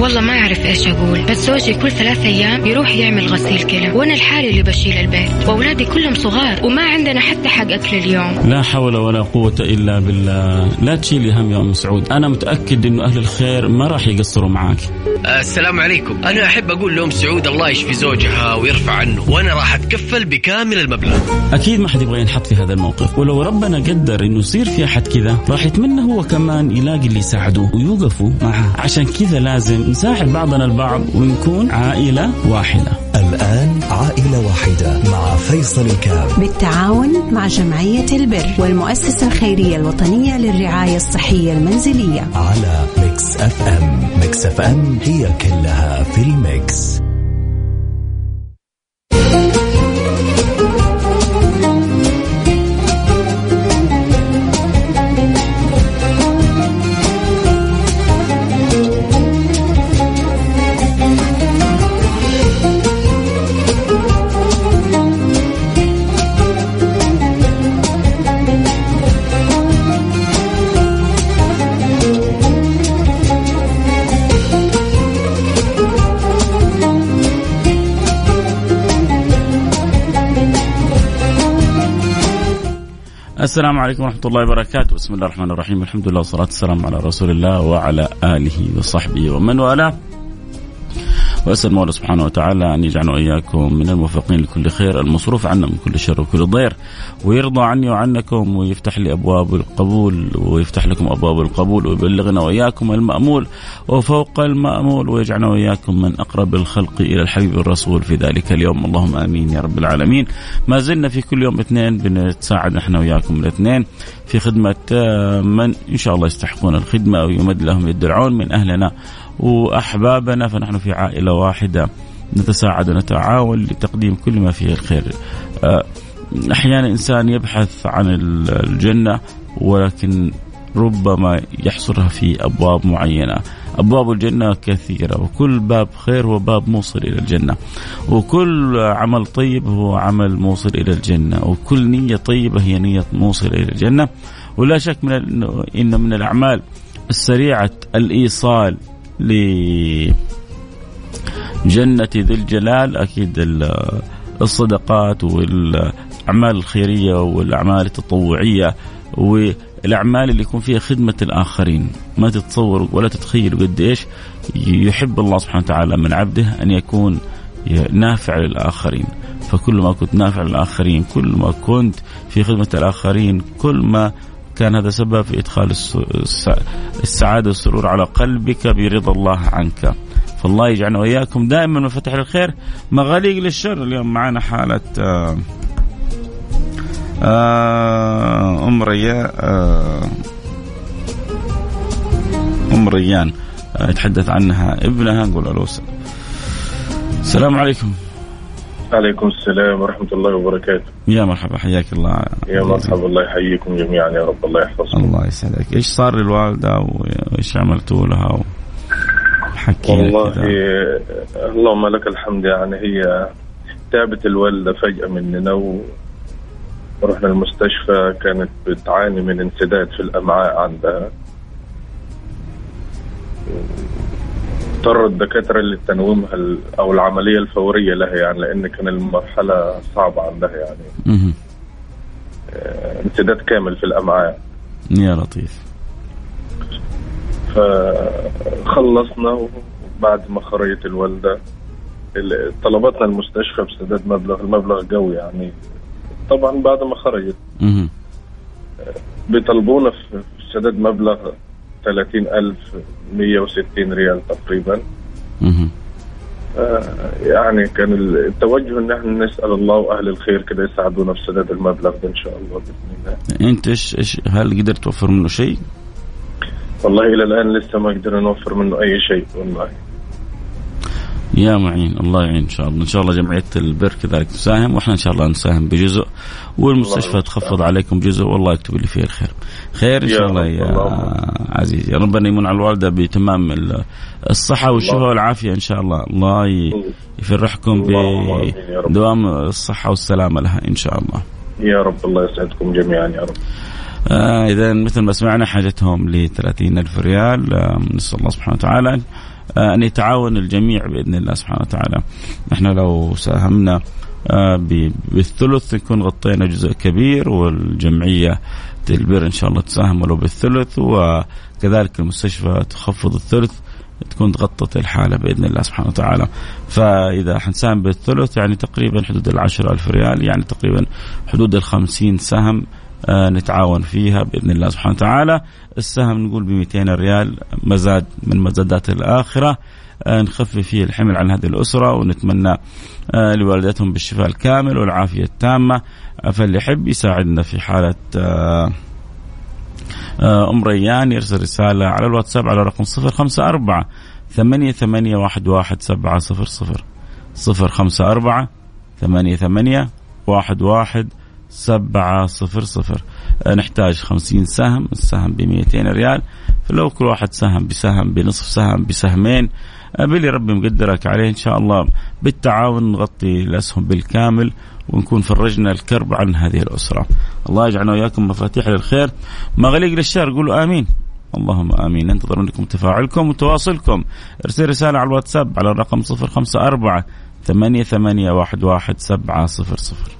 والله ما أعرف إيش أقول بس زوجي كل ثلاث أيام يروح يعمل غسيل كلى وأنا الحالي اللي بشيل البيت وأولادي كلهم صغار وما عندنا حتى حق أكل اليوم. لا حول ولا قوة إلا بالله. لا تشيلي هم يا أم سعود. أنا متأكد أنه أهل الخير ما راح يقصروا معاك. السلام عليكم. أنا أحب أقول لأم سعود الله يشفي زوجها ويرفع عنه وأنا راح أتكفل بكامل المبلغ. أكيد ما حد يبغى ينحط في هذا الموقف. ولو ربنا قدر أنه يصير في أحد كذا راح يتمنى هو كمان يلاقي اللي يساعده ويوقفوا معه. عشان كذا لازم نساعد بعضنا البعض ونكون عائلة واحدة. الآن عائلة واحدة مع فيصل الكاف. بالتعاون مع جمعية البر والمؤسسة الخيرية الوطنية للرعاية الصحية المنزلية. على Mix FM. Mix FM هي كلها في ال mix. السلام عليكم ورحمة الله وبركاته. بسم الله الرحمن الرحيم. الحمد لله والصلاة والسلام على رسول الله وعلى آله وصحبه ومن والاه. وأسأل المولى سبحانه وتعالى أن يجعلنا وإياكم من الموفقين لكل خير المصروف عنا من كل شر وكل ضير ويرضى عني وعنكم ويفتح لي أبواب القبول ويفتح لكم أبواب القبول ويبلغنا وإياكم المأمول وفوق المأمول ويجعلنا وإياكم من أقرب الخلق إلى الحبيب الرسول في ذلك اليوم. اللهم آمين يا رب العالمين. ما زلنا في كل يوم اثنين بنتساعد نحن وياكم الاثنين في خدمة من إن شاء الله يستحقون الخدمة ويمد لهم يد العون من أهلنا وأحبابنا فنحن في عائلة واحدة نتساعد ونتعاون لتقديم كل ما فيه الخير. آه، أحيانا إنسان يبحث عن الجنة ولكن ربما يحصرها في أبواب معينة. أبواب الجنة كثيرة وكل باب خير هو باب موصل إلى الجنة. وكل عمل طيب هو عمل موصل إلى الجنة، وكل نية طيبة هي نية موصل إلى الجنة. ولا شك من إن من الأعمال السريعة الإيصال لجنة ذي الجلال أكيد الصدقات والأعمال الخيرية والأعمال التطوعية والأعمال اللي يكون فيها خدمة الآخرين. ما تتصور ولا تتخيل قد إيش يحب الله سبحانه وتعالى من عبده أن يكون نافع للآخرين. فكل ما كنت نافع للآخرين كل ما كنت في خدمة الآخرين كل ما كان هذا سبب في إدخال السعادة والسرور على قلبك برضا الله عنك. فالله يجعلنا وإياكم دائما مفتح الخير مغاليق للشر. اليوم معنا حالة أم ريان أم ريان يتحدث عنها ابنها نقول ألو السلام عليكم. عليكم السلام ورحمة الله وبركاته. يا مرحبا حياك الله. يا مرحبا الله يحييكم جميعا يا رب الله يحفظكم. الله يسعدك. إيش صار للوالدة وإيش عملتوا لها؟ و... والله كدا. اللهم لك الحمد يعني هي تعبت الوالدة فجأة مننا و... ورحنا المستشفى كانت بتعاني من انسداد في الأمعاء عندها. اضطر الدكاترة لتنويمها أو العملية الفورية لها يعني لأن كان المرحلة صعبة عندها يعني. آه، امتداد كامل في الأمعاء. يا لطيف. فخلصنا وبعد ما خرجت الوالدة طلبتنا المستشفى بسداد مبلغ المبلغ قوي يعني. طبعا بعد ما خرجت. بيطلبونا في سداد مبلغ 30160 ريال تقريبا آه يعني كان التوجه إن إحنا نسأل الله وأهل الخير كده يساعدونا في سداد المبلغ ده إن شاء الله بإذن الله. أنت إيش هل قدرت توفر منه شيء؟ والله إلى الآن لسه ما قدرنا نوفر منه أي شيء والله. يا معين الله يعين إن شاء الله. إن شاء الله جمعية البر كذلك تساهم وإحنا إن شاء الله نساهم بجزء والمستشفى تخفض عليكم جزء والله يكتب لي فيه الخير. خير إن شاء الله يا عزيزي ربنا يمن على الوالدة بتمام الصحة والشفاء والعافية إن شاء الله. الله يفرحكم بدوام الصحة والسلامة لها إن شاء الله. يا رب الله يسعدكم جميعا يا رب. آه إذا مثل ما سمعنا حاجتهم ل ألف ريال. آه نسأل الله سبحانه وتعالى أن يتعاون الجميع بإذن الله سبحانه وتعالى. نحن لو ساهمنا بالثلث يكون غطينا جزء كبير والجمعية البر إن شاء الله تساهم ولو بالثلث وكذلك المستشفى تخفض الثلث تكون تغطت الحالة بإذن الله سبحانه وتعالى. فإذا حنساهم بالثلث يعني تقريبا حدود العشر ألف ريال يعني تقريبا حدود الخمسين سهم آه نتعاون فيها بإذن الله سبحانه وتعالى. السهم نقول ب 200 ريال مزاد من مزادات الآخرة. آه نخفف فيه الحمل عن هذه الأسرة ونتمنى آه لوالدتهم بالشفاء الكامل والعافية التامة. فاللي يحب يساعدنا في حالة آه ام ريان يرسل رسالة على الواتساب على رقم 054 ثمانية ثمانية واحد واحد سبعة صفر صفر. صفر خمسة أربعة ثمانية ثمانية واحد واحد سبعة صفر صفر. نحتاج خمسين سهم السهم بمئتين ريال. فلو كل واحد سهم بسهم بنصف سهم بسهمين باللي ربي مقدرك عليه إن شاء الله. بالتعاون نغطي الأسهم بالكامل ونكون فرجنا الكرب عن هذه الأسرة. الله يجعلنا وإياكم مفاتيح للخير. مغاليق للشر قولوا آمين. اللهم آمين. ننتظر منكم تفاعلكم وتواصلكم. ارسل رسالة على الواتساب على الرقم 054 ثمانية ثمانية واحد واحد سبعة صفر صفر.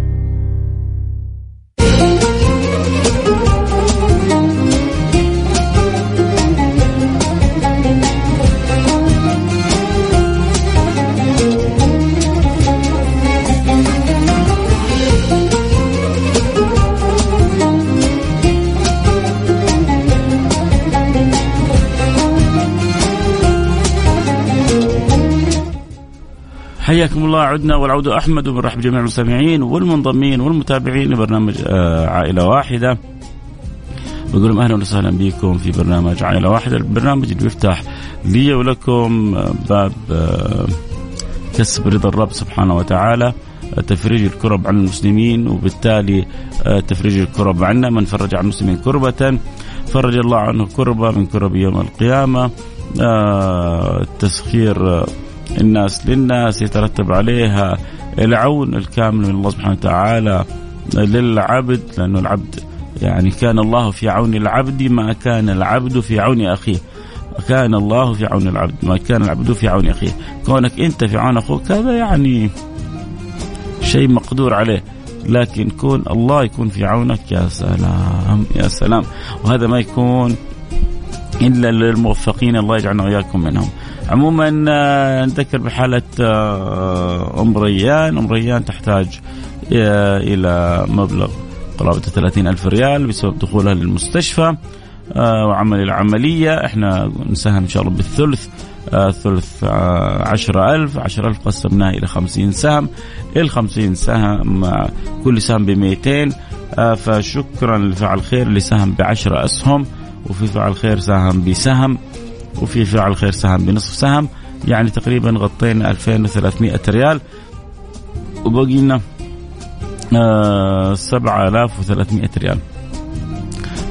حياكم الله عدنا والعودة أحمد وبنرحب بجميع المستمعين والمنضمين والمتابعين لبرنامج آه، عائلة واحدة. بقول لهم أهلا وسهلا بكم في برنامج عائلة واحدة، البرنامج اللي بيفتح لي ولكم باب آه، كسب رضا الرب سبحانه وتعالى تفريج الكرب عن المسلمين وبالتالي آه، تفريج الكرب عنا من فرج عن المسلمين كربة. فرج الله عنه كربة من كرب يوم القيامة. تسخير الناس للناس يترتب عليها العون الكامل من الله سبحانه وتعالى للعبد لأنه العبد يعني كان الله في عون العبد ما كان العبد في عون أخيه. كان الله في عون العبد ما كان العبد في عون أخيه. كونك أنت في عون أخوك هذا يعني شيء مقدور عليه. لكن كون الله يكون في عونك يا سلام يا سلام. وهذا ما يكون إلا للموفقين الله يجعلنا وإياكم منهم. عموما آه، نذكر بحالة آه، أم ريان. أم ريان تحتاج آه، إلى مبلغ قرابة 30 ألف ريال بسبب دخولها للمستشفى وعمل العملية. إحنا نساهم إن شاء الله بالثلث ثلث عشرة ألف. عشرة ألف قسمناه إلى خمسين سهم. الخمسين سهم كل سهم بمئتين. فشكرا لفعل خير اللي ساهم بعشرة أسهم وفي فعل خير ساهم بسهم. وفي فعل خير سهم بنصف سهم. يعني تقريبا غطينا 2300 ريال. وبقي لنا آه 7300 ريال.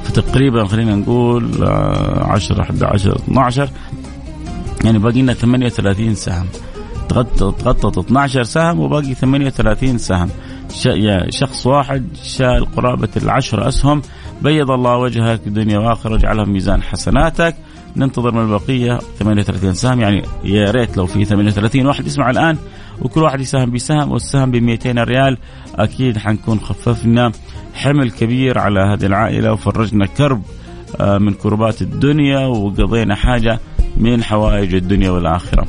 فتقريبا خلينا نقول آه 10 11 12 يعني باقي لنا 38 سهم. تغطت 12 سهم وباقي 38 سهم. شخص واحد شال قرابة العشر أسهم. بيض الله وجهك الدنيا وآخرة واجعلها في ميزان حسناتك. ننتظر من البقية 38 سهم. يعني يا ريت لو في 38 واحد يسمع الآن وكل واحد يساهم بسهم والسهم ب 200 ريال أكيد حنكون خففنا حمل كبير على هذه العائلة وفرجنا كرب آه، من كربات الدنيا وقضينا حاجة من حوائج الدنيا والآخرة.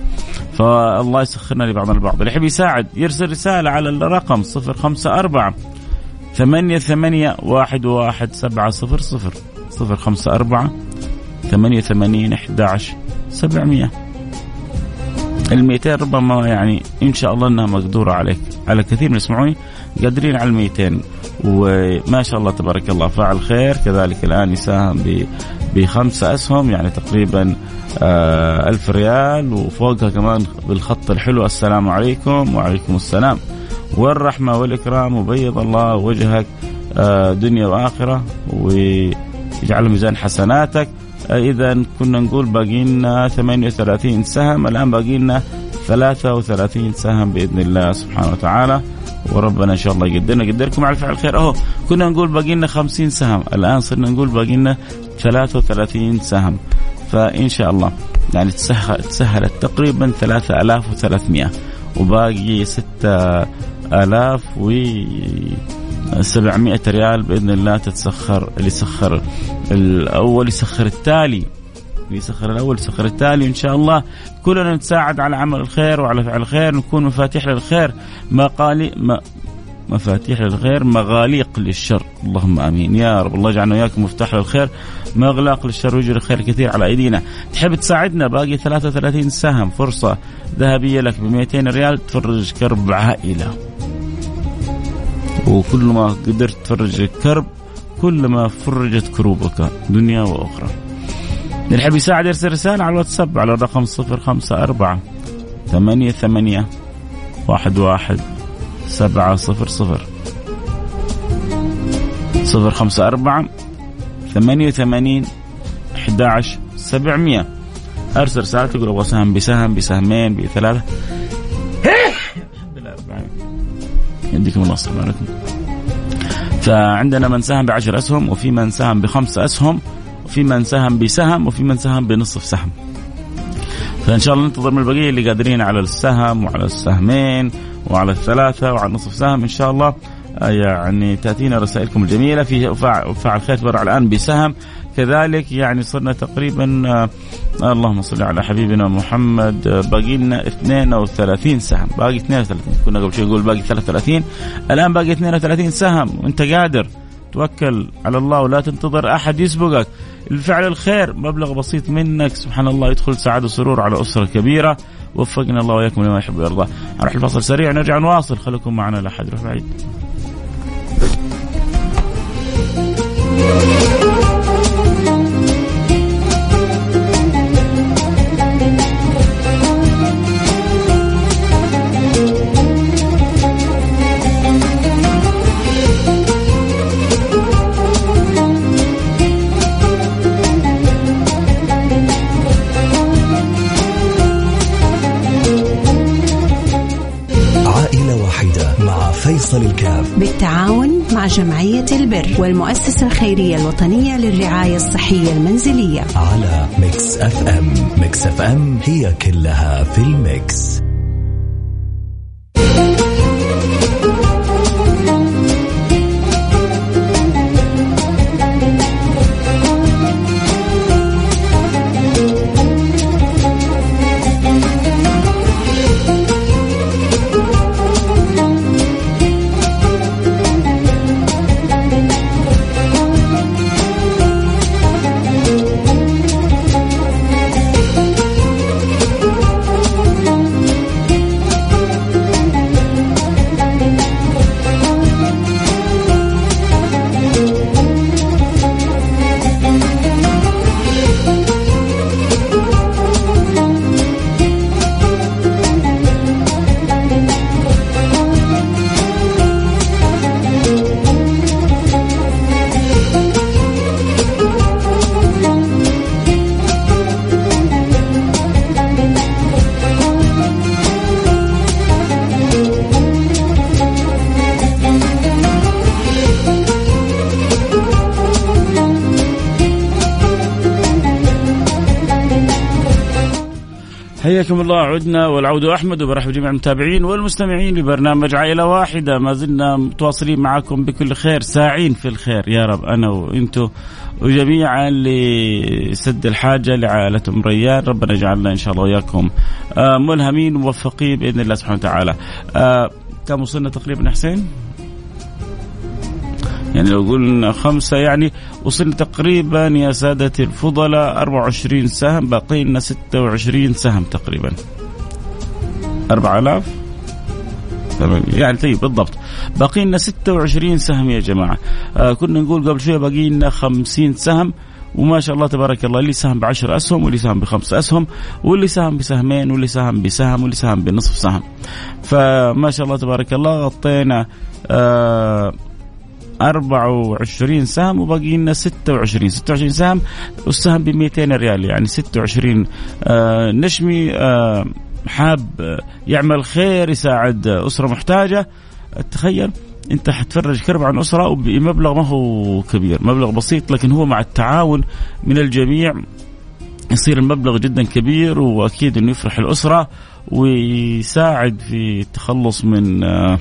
فالله يسخرنا لبعضنا البعض، اللي يحب يساعد يرسل رسالة على الرقم 054 ثمانية ثمانية واحد واحد سبعة صفر صفر. صفر خمسة أربعة 88 11 700 ال 200 ربما يعني إن شاء الله إنها مقدورة عليك. على كثير من يسمعوني قادرين على ال 200 وما شاء الله تبارك الله فاعل خير. كذلك الآن يساهم بخمسة أسهم يعني تقريبا آه ألف ريال. وفوقها كمان بالخط الحلو السلام عليكم وعليكم السلام. والرحمة والإكرام وبيض الله وجهك آه دنيا وآخرة ويجعل ميزان حسناتك. إذا كنا نقول باقي لنا 38 سهم الآن باقي لنا 33 سهم بإذن الله سبحانه وتعالى. وربنا إن شاء الله يقدرنا. يقدركم على فعل الخير. أهو كنا نقول باقي لنا 50 سهم. الآن صرنا نقول باقي لنا 33 سهم. فإن شاء الله يعني تسهل تسهلت تقريبا 3300 وباقي 6000 و 700 ريال بإذن الله تتسخر اللي سخر الأول يسخر التالي يسخر الأول يسخر التالي ان شاء الله كلنا نتساعد على عمل الخير وعلى فعل الخير نكون مفاتيح للخير مقالي ما مفاتيح للخير مغاليق للشر. اللهم آمين. يا رب الله يجعلنا وياكم مفتاح للخير مغلاق للشر ويجري الخير كثير على أيدينا. تحب تساعدنا؟ باقي 33 سهم. فرصة ذهبية لك ب 200 ريال تفرج كرب عائلة. وكل ما قدرت تفرج الكرب كل ما فرجت كروبك دنيا وأخرى. اللي يحب يساعد يرسل رسالة على الواتساب على الرقم صفر خمسة أربعة ثمانية ثمانية واحد واحد سبعة صفر صفر صفر خمسة أربعة ثمانية وثمانين أحد عشر سبعمية. أرسل رسالة تقول أبغى سهم بسهم بسهمين بثلاثة. يديكم الله عليكم فعندنا من ساهم بعشر أسهم وفي من ساهم بخمس أسهم وفي من ساهم بسهم وفي من ساهم بنصف سهم. فإن شاء الله ننتظر من البقية اللي قادرين على السهم وعلى السهمين وعلى الثلاثة وعلى نصف سهم. إن شاء الله آه، يعني تأتينا رسائلكم الجميلة. في فعل خير تبرع الآن بسهم. كذلك يعني صرنا تقريبا آه اللهم صل على حبيبنا محمد آه باقي لنا 32 سهم. باقي 32 كنا قبل شوي نقول باقي 33 الآن باقي 32 سهم. وأنت قادر. توكل على الله ولا تنتظر أحد يسبقك. الفعل الخير. مبلغ بسيط منك. سبحان الله يدخل سعادة وسرور على أسرة كبيرة. وفقنا الله وإياكم لما يحب ويرضى. نروح الفصل سريع. نرجع نواصل. خليكم معنا لا احد يروح بعيد. مع جمعية البر والمؤسسة الخيرية الوطنية للرعاية الصحية المنزلية. على Mix FM. Mix FM هي كلها في ال mix. حياكم الله عدنا والعود أحمد وبرحب جميع المتابعين والمستمعين لبرنامج عائلة واحدة ما زلنا متواصلين معكم بكل خير ساعين في الخير يا رب أنا وأنتم وجميعا لسد الحاجة لعائله ام ريان ربنا يجعلنا إن شاء الله وياكم آه، ملهمين وموفقين بإذن الله سبحانه وتعالى. آه، كم وصلنا تقريبا حسين؟ يعني لو قلنا خمسة يعني وصلنا تقريبا يا سادتي الفضلاء 24 سهم باقي لنا 26 سهم تقريبا. 4000 يعني طيب بالضبط. باقي لنا 26 سهم يا جماعة. آه كنا نقول قبل شوية باقي لنا 50 سهم. وما شاء الله تبارك الله اللي ساهم بعشر أسهم واللي ساهم بخمس أسهم واللي ساهم بسهمين واللي ساهم بسهم واللي ساهم بنصف سهم. فما شاء الله تبارك الله غطينا آه 24 سهم وباقي لنا 26 26 سهم والسهم ب 200 ريال يعني 26 آه نشمي آه حاب يعمل خير يساعد أسرة محتاجة. تخيل أنت حتفرج كرب عن أسرة وبمبلغ ما هو كبير. مبلغ بسيط لكن هو مع التعاون من الجميع. يصير المبلغ جدا كبير وأكيد إنه يفرح الأسرة ويساعد في التخلص من آه آه،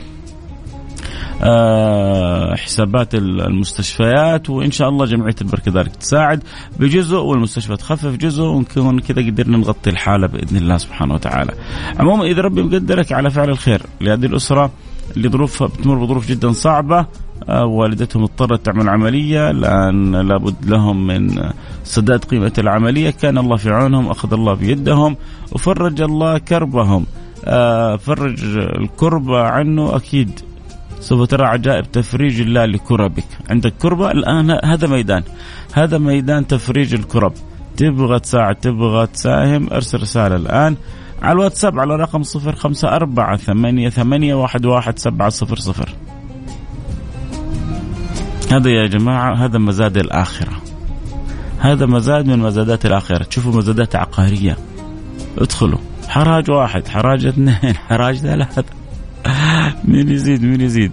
حسابات المستشفيات وإن شاء الله جمعية البر كذلك تساعد بجزء والمستشفى تخفف جزء ونكون كذا قدرنا نغطي الحالة بإذن الله سبحانه وتعالى. عموما إذا ربي مقدرك على فعل الخير لهذه الأسرة اللي ظروفها بتمر بظروف جدا صعبة آه، والدتهم اضطرت تعمل عملية لأن لابد لهم من سداد قيمة العملية كان الله في عونهم أخذ الله بيدهم وفرج الله كربهم آه، فرج الكربة عنه أكيد سوف ترى عجائب تفريج الله لكربك. عندك كربة الآن هذا ميدان. هذا ميدان تفريج الكرب. تبغى تساعد تبغى تساهم ارسل رسالة الآن على الواتساب على رقم صفر خمسة أربعة ثمانية ثمانية واحد واحد سبعة صفر صفر. هذا يا جماعة هذا مزاد الآخرة. هذا مزاد من مزادات الآخرة. تشوفوا مزادات عقارية. ادخلوا. حراج واحد حراج اثنين حراج ثلاثة. مين يزيد؟ مين يزيد؟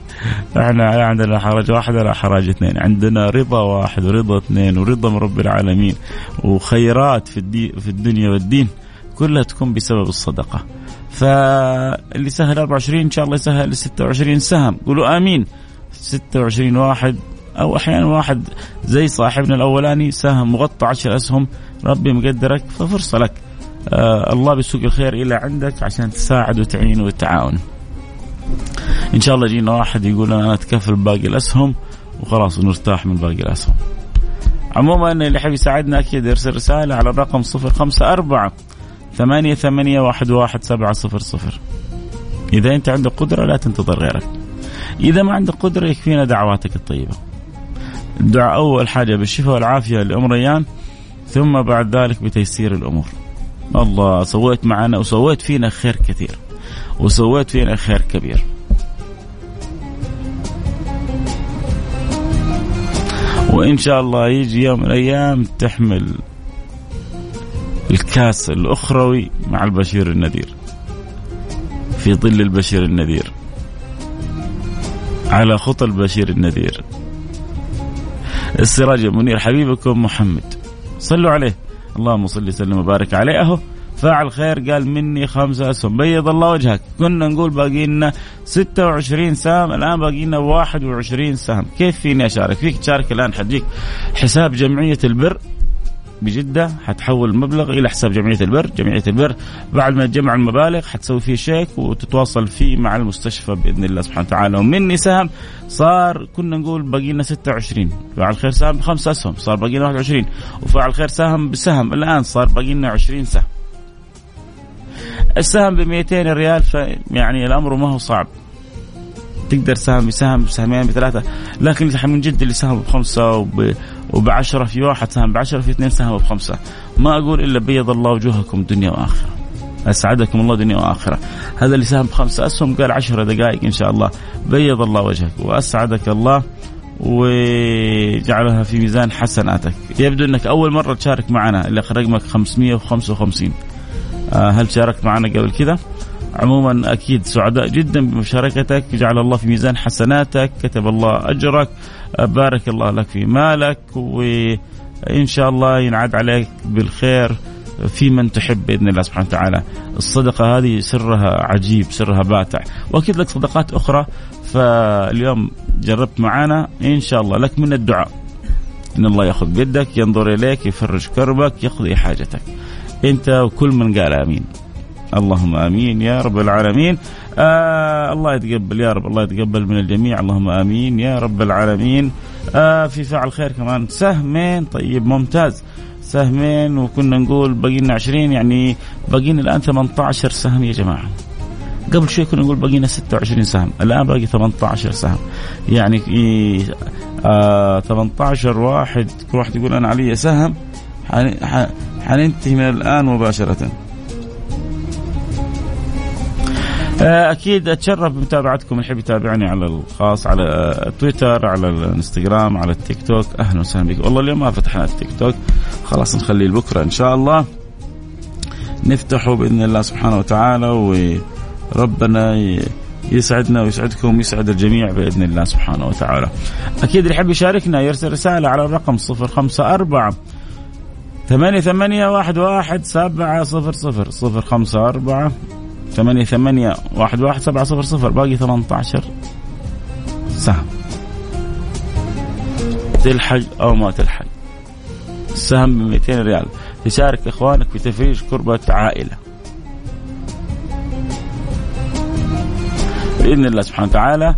إحنا عندنا حرج واحد ولا حرج اثنين. عندنا رضا واحد ورضا اثنين ورضا من رب العالمين. وخيرات في, الدي في الدنيا والدين كلها تكون بسبب الصدقة. فاللي سهل 24 إن شاء الله يسهل 26 سهم. قولوا آمين. 26 واحد أو أحيانا واحد زي صاحبنا الأولاني سهم مغطى 10 أسهم. ربي مقدرك ففرصة لك. آه الله بيسوق الخير إلى عندك عشان تساعد وتعين وتعاون. إن شاء الله يجينا واحد يقول أنا أتكفل باقي الأسهم وخلاص نرتاح من باقي الأسهم. عموما اللي يحب يساعدنا أكيد يرسل رسالة على الرقم 054 ثمانية ثمانية واحد واحد سبعة صفر صفر. إذا أنت عندك قدرة لا تنتظر غيرك. إذا ما عندك قدرة يكفينا دعواتك الطيبة. الدعاء أول حاجة بالشفاء والعافية لأم ريان ثم بعد ذلك بتيسير الأمور. الله سويت معنا وسويت فينا خير كثير. وسويت فينا خير كبير. وإن شاء الله يجي يوم من الأيام تحمل الكاس الأخروي مع البشير النذير. في ظل البشير النذير. على خطى البشير النذير. السراج المنير حبيبكم محمد. صلوا عليه. اللهم صل وسلم وبارك عليه. أهو. فاعل خير قال مني خمسة أسهم. بيض الله وجهك. كنا نقول باقي لنا 26 سهم الآن باقي لنا 21 سهم. كيف فيني أشارك؟ فيك تشارك الآن حتجيك حساب جمعية البر. بجدة حتحول المبلغ إلى حساب جمعية البر. جمعية البر بعد ما تجمع المبالغ حتسوي فيه شيك وتتواصل فيه مع المستشفى بإذن الله سبحانه وتعالى. ومني سهم صار كنا نقول باقي لنا 26 فاعل خير سهم بخمس أسهم صار باقي لنا 21 وفاعل خير سهم بسهم الآن صار باقي لنا 20 سهم. السهم ب 200 ريال فيعني الأمر ما هو صعب. تقدر سهم بسهم بسهمين بثلاثة لكن من جد اللي سهم بخمسة وب وبعشرة في واحد سهم بعشرة في اثنين سهم بخمسة. ما أقول إلا بيض الله وجوهكم دنيا وآخرة. أسعدكم الله دنيا وآخرة. هذا اللي سهم بخمسة أسهم قال عشرة دقائق إن شاء الله. بيض الله وجهك وأسعدك الله وجعلها في ميزان حسناتك. يبدو أنك أول مرة تشارك معنا اللي رقمك 555 آه، هل شاركت معنا قبل كذا؟ عموما أكيد سعداء جدا بمشاركتك جعل الله في ميزان حسناتك كتب الله أجرك آه، بارك الله لك في مالك وإن شاء الله ينعاد عليك بالخير في من تحب بإذن الله سبحانه وتعالى. الصدقة هذه سرها عجيب، سرها باتع، وأكيد لك صدقات أخرى فاليوم جربت معنا إن شاء الله لك من الدعاء. إن الله يأخذ بيدك، ينظر إليك، يفرج كربك، يقضي حاجتك. انت وكل من قال آمين. اللهم آمين يا رب العالمين. آه الله يتقبل يا رب الله يتقبل من الجميع. اللهم آمين يا رب العالمين. آه في فعل خير كمان. سهمين طيب ممتاز. سهمين وكنا نقول باقي لنا 20 يعني باقي لنا الآن 18 سهم يا جماعة. قبل شوي كنا نقول بقينا 26 سهم الآن باقي 18 سهم. يعني آه 18 واحد كل واحد يقول أنا علي سهم حننتهي من الآن مباشرة. آه، أكيد أتشرف بمتابعتكم. يحب يتابعني على الخاص على تويتر على الانستغرام على التيك توك. أهلا وسهلا بك. والله اليوم ما فتحنا التيك توك. خلاص نخليه لبكرة إن شاء الله. نفتحه بإذن الله سبحانه وتعالى وربنا يسعدنا ويسعدكم ويسعد الجميع بإذن الله سبحانه وتعالى. أكيد اللي يحب يشاركنا يرسل رسالة على الرقم 054 ثمانية ثمانية واحد واحد سبعة صفر صفر صفر خمسة أربعة ثمانية ثمانية واحد واحد سبعة صفر صفر باقي ثمانية عشر سهم تلحق أو ما تلحق السهم ب 200 ريال. تشارك إخوانك في تفريج كربة عائلة. بإذن الله سبحانه وتعالى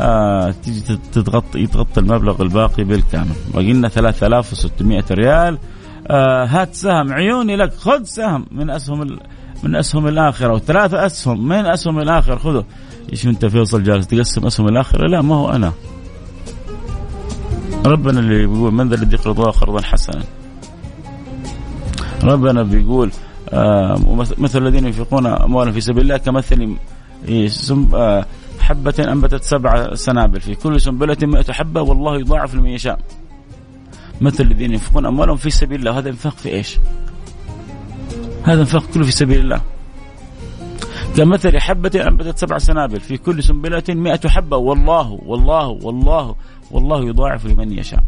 آه تيجي تتغطي يتغطي المبلغ الباقي بالكامل. باقي لنا 3600 ريال. آه هات سهم عيوني لك خذ سهم. من أسهم من أسهم الآخرة وثلاثه أسهم. من أسهم الآخرة؟ خذوا إيش أنت فيصل جالس تقسم أسهم الآخرة؟ لا ما هو أنا. ربنا اللي بيقول من ذا الذي يقرض الله قرضا حسنا. ربنا بيقول آه مثل الذين ينفقون اموالا في سبيل الله كمثل آه حبة أنبتت سبع سنابل. في كل سنبلة مئة حبة والله يضاعف لمن يشاء. مثل الذين ينفقون أموالهم في سبيل الله. هذا إنفاق في إيش؟ هذا إنفاق كله في سبيل الله. كمثل حبة أنبتت سبع سنابل في كل سنبلة مئة حبة. والله والله والله والله يضاعف لمن يشاء.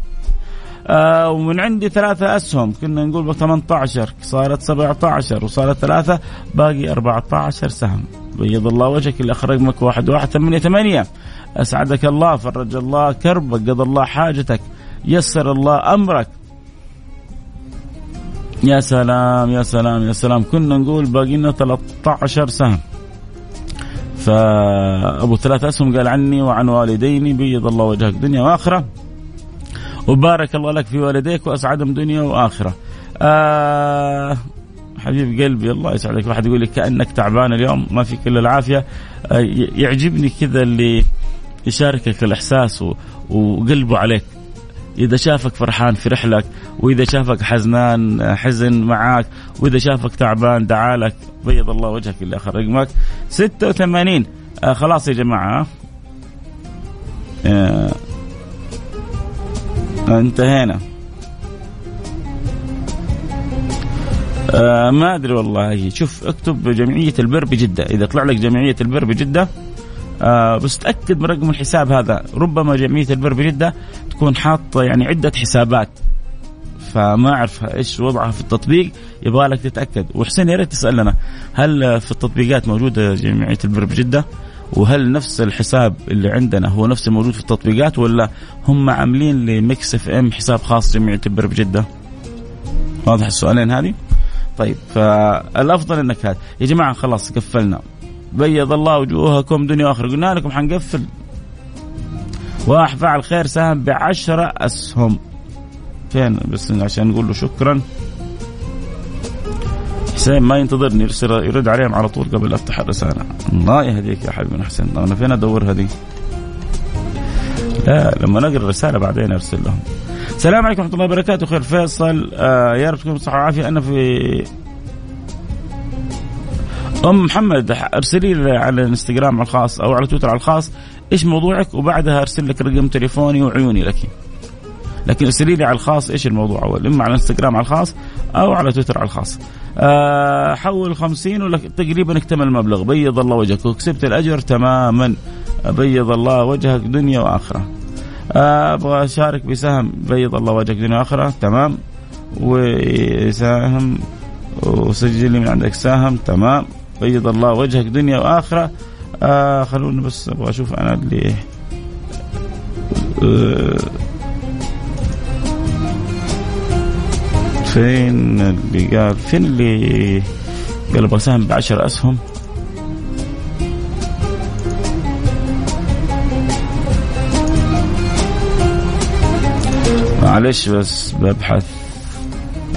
آه ومن عندي ثلاثة أسهم. كنا نقول 18 صارت 17 وصارت ثلاثة باقي 14 سهم. بيض الله وجهك اللي أخرج رقمك واحد واحد. ثمانية ثمانية. أسعدك الله فرج الله كربك قضى الله حاجتك. يسر الله أمرك. يا سلام يا سلام يا سلام. كنا نقول باقي لنا 13 سهم. فأبو ثلاث أسهم قال عني وعن والديني بيض الله وجهك دنيا وآخرة. وبارك الله لك في والديك وأسعدهم دنيا وآخرة. آه حبيب قلبي الله يسعدك. واحد يقول لي كأنك تعبان اليوم ما فيك الا العافية. آه يعجبني كذا اللي يشاركك الإحساس وقلبه عليك. إذا شافك فرحان فرح لك وإذا شافك حزنان حزن معاك وإذا شافك تعبان دعالك بيض الله وجهك اللي آخر رقمك. 86 آه خلاص يا جماعة. آه انتهينا. آه ما أدري والله. شوف اكتب جمعية البر بجدة. إذا طلع لك جمعية البر بجدة آه بس تأكد من رقم الحساب هذا. ربما جمعية البر بجدة تكون حاطة يعني عدة حسابات. فما أعرف إيش وضعها في التطبيق. يبغى لك تتأكد. وحسين يا ريت تسالنا هل في التطبيقات موجودة جمعية البر بجدة؟ وهل نفس الحساب اللي عندنا هو نفس الموجود في التطبيقات ولا هم عاملين ل Mix FM حساب خاص جمعية البر بجدة؟ واضح السؤالين هذه؟ طيب فالأفضل إنك هذا يا جماعة خلاص قفلنا. بيض الله وجوهكم دنيا وآخرة. قلنا لكم حنقفل. واحد فعل خير ساهم بعشرة أسهم. فين؟ بس عشان نقول له شكرا. حسين ما ينتظرني يرسل يرد عليهم على طول قبل أفتح الرسالة. الله يهديك يا حبيبي حسين أنا فين أدور هذه؟ لا لما نقرأ الرسالة بعدين أرسل لهم. السلام عليكم ورحمة الله وبركاته. خير فيصل آه يا رب تكون بصحه وعافية. أنا في أم محمد أرسلي لي على الإنستغرام على الخاص أو على تويتر على الخاص إيش موضوعك وبعدها أرسل لك رقم تليفوني وعيوني لك. لكن أرسلي لي على الخاص إيش الموضوع أول إما على الإنستغرام على الخاص أو على تويتر على الخاص. أه حول 50 ولا تقريبا اكتمل المبلغ. بيض الله وجهك وكسبت الأجر تماما. بيض الله وجهك دنيا وآخرة. آه، أبغى أشارك بسهم. بيض الله وجهك دنيا وآخرة. تمام. وسهم وسجل لي من عندك سهم. تمام. بيض الله وجهك دنيا وآخرة. آه خلوني بس أبغى أشوف أنا اللي آه فين اللي قال فين اللي قال أبغى سهم بعشر أسهم؟ معلش بس ببحث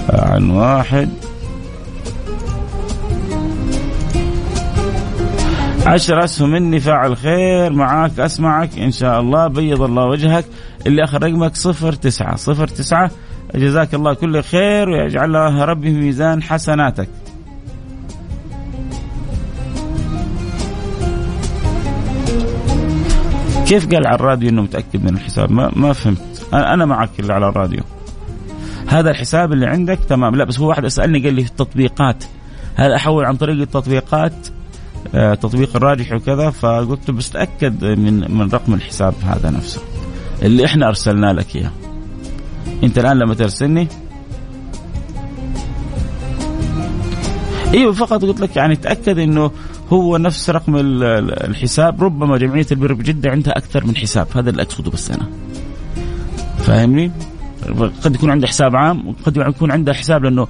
عن واحد. عشر أسهم مني فاعل خير معاك أسمعك إن شاء الله بيض الله وجهك. اللي آخر رقمك صفر تسعة صفر تسعة. جزاك الله كل خير ويجعلها ربي في ميزان حسناتك. كيف قال على الراديو إنه متأكد من الحساب؟ ما ما فهمت. أنا معك اللي على الراديو. هذا الحساب اللي عندك تمام. لا بس هو واحد سألني قال لي في التطبيقات. هل أحول عن طريق التطبيقات؟ تطبيق الراجح وكذا فقلت بس تاكد من من رقم الحساب هذا نفسه. اللي إحنا أرسلنا لك إياه. أنت الآن لما ترسلني. إيوه فقط قلت لك يعني تأكد إنه هو نفس رقم الحساب. ربما جمعية البر بجدة عندها أكثر من حساب. هذا اللي أقصده بس أنا. فاهمني؟ قد يكون عنده حساب عام وقد يكون عنده حساب لأنه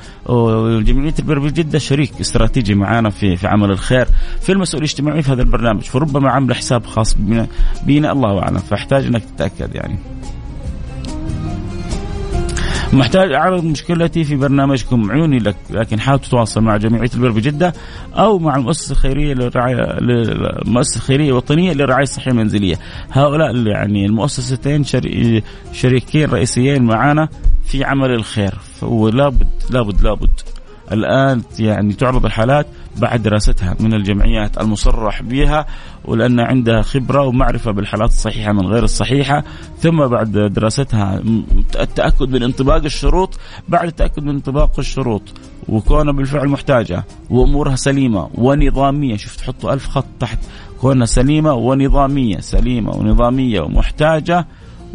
جمعية البر بجده شريك استراتيجي معنا في في عمل الخير في المسؤوليه الاجتماعيه في هذا البرنامج فربما عامله حساب خاص بنا, الله أعلم فأحتاج إنك تتأكد يعني. محتاج أعرض مشكلتي في برنامجكم عيوني لك لكن حاول تتواصل مع جمعيه البر بجدة أو مع المؤسسة الخيرية للرعايه المؤسسه الخيرية الوطنية للرعاية الصحية المنزلية. هؤلاء يعني المؤسستين شريكين رئيسيين معنا في عمل الخير. ولابد لابد لابد الآن يعني تعرض الحالات بعد دراستها من الجمعيات المصرح بها ولأن عندها خبرة ومعرفة بالحالات الصحيحة من غير الصحيحة. ثم بعد دراستها التأكد من انطباق الشروط بعد التأكد من انطباق الشروط وكونها بالفعل محتاجة وأمورها سليمة ونظامية. شوف تحطوا ألف خط تحت. كونها سليمة ونظامية سليمة ونظامية ومحتاجة.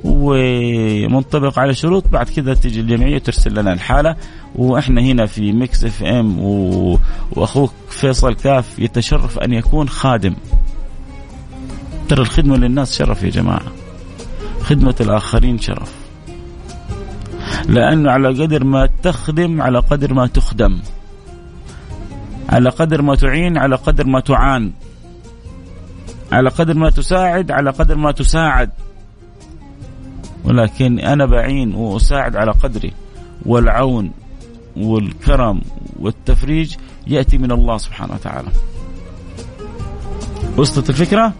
ومنطبق على شروط بعد كذا تجي الجمعية ترسل لنا الحالة. وإحنا هنا في Mix FM و... وأخوك فيصل الكاف يتشرف أن يكون خادم. ترى الخدمة للناس شرف يا جماعة. خدمة الآخرين شرف. لأنه على قدر ما تخدم على قدر ما تخدم. على قدر ما تعين على قدر ما تعان. على قدر ما تساعد على قدر ما تساعد. ولكن أنا بعين وأساعد على قدري والعون والكرم والتفريج يأتي من الله سبحانه وتعالى. وصلت الفكرة؟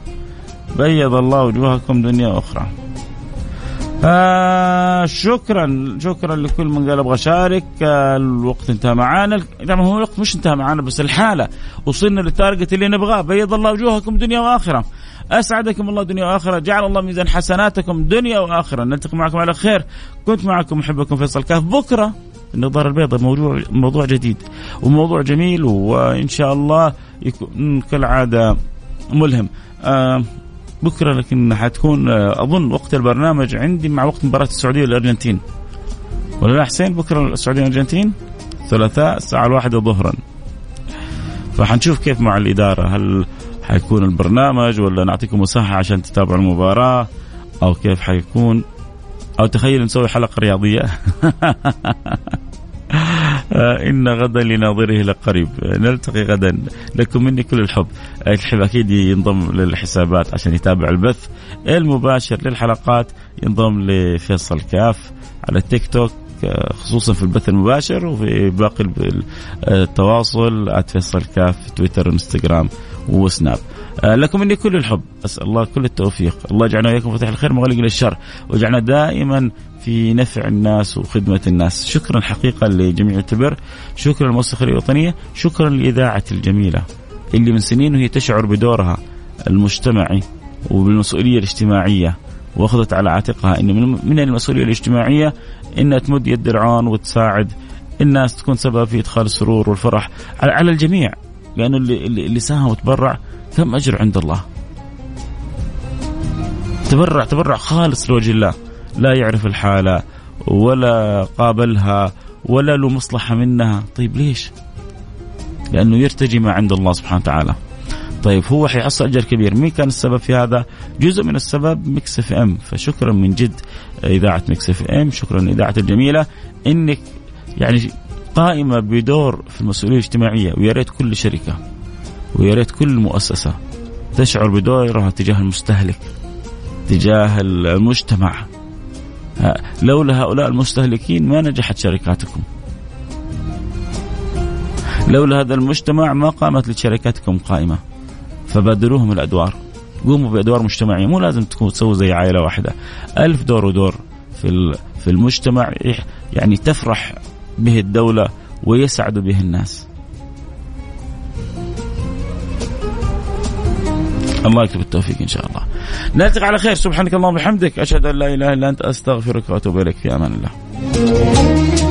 بيض الله وجوهكم دنيا وأخرى. آه شكرا شكرا لكل من قال أبغى أشارك. آه الوقت انتهى معانا. طبعا هو الوقت مش انتهى معانا بس الحالة. وصلنا للتارجت اللي نبغاه. بيض الله وجوهكم دنيا وأخرة. أسعدكم الله دنيا وآخرة. جعل الله ميزان حسناتكم دنيا وآخرة. نلتقي معكم على خير. كنت معكم محبكم فيصل كاف بكرة النظاره البيضاء. موضوع موضوع جديد وموضوع جميل وإن شاء الله يكون كالعادة ملهم. آه بكرة لكن حتكون آه، أظن وقت البرنامج عندي مع وقت مباراة السعودية والأرجنتين. ولا لا حسين؟ بكرة السعودية والأرجنتين؟ ثلاثاء الساعة الواحدة ظهرا. فحنشوف كيف مع الإدارة. هل حيكون البرنامج ولا نعطيكم مساحة عشان تتابعوا المباراة؟ أو كيف حيكون؟ أو تخيل نسوي حلقة رياضية؟ إن غدا لناظره لقريب. نلتقي غدا. لكم مني كل الحب. الحب أكيد ينضم للحسابات عشان يتابع البث المباشر للحلقات. ينضم لفيصل كاف على التيك توك. خصوصا في البث المباشر وفي باقي التواصل @فيصل كاف في تويتر وانستغرام وسناب لكم مني كل الحب. أسأل الله كل التوفيق. الله يجعلنا وإياكم فتح الخير مغلق للشر واجعلنا دائما في نفع الناس وخدمة الناس. شكرا حقيقة لجميع البر شكرا للمؤسسة الوطنية. شكرا للإذاعة الجميلة اللي من سنين وهي تشعر بدورها المجتمعي وبالمسؤولية الاجتماعية. وأخذت على عاتقها ان من المسؤولية الاجتماعية انها تمد يد العون وتساعد الناس تكون سبب في إدخال السرور والفرح على الجميع لأنه اللي, اللي ساهم وتبرع كم أجر عند الله. تبرع تبرع خالص لوجه الله. لا يعرف الحالة ولا قابلها ولا له مصلحة منها. طيب ليش؟ لأنه يرتجي ما عند الله سبحانه وتعالى. طيب هو حيحصل أجر كبير. مين كان السبب في هذا؟ جزء من السبب Mix FM. فشكرا من جد إذاعة Mix FM. شكرا إذاعة الجميلة. إنك يعني قائمة بدور في المسؤولية الاجتماعية ويا ريت كل شركة ويا ريت كل مؤسسة تشعر بدورها تجاه المستهلك تجاه المجتمع. لولا هؤلاء المستهلكين ما نجحت شركاتكم. لولا هذا المجتمع ما قامت لشركاتكم قائمة. فبادروهم الأدوار. قوموا بأدوار مجتمعية مو لازم تكون تسووا زي عائلة واحدة. ألف دور ودور في في المجتمع يعني تفرح به الدولة ويسعد به الناس. الله يكتب التوفيق إن شاء الله. نلتقي على خير. سبحانك اللهم وبحمدك. أشهد أن لا إله إلا أنت أستغفرك وأتوب إليك. في أمان الله.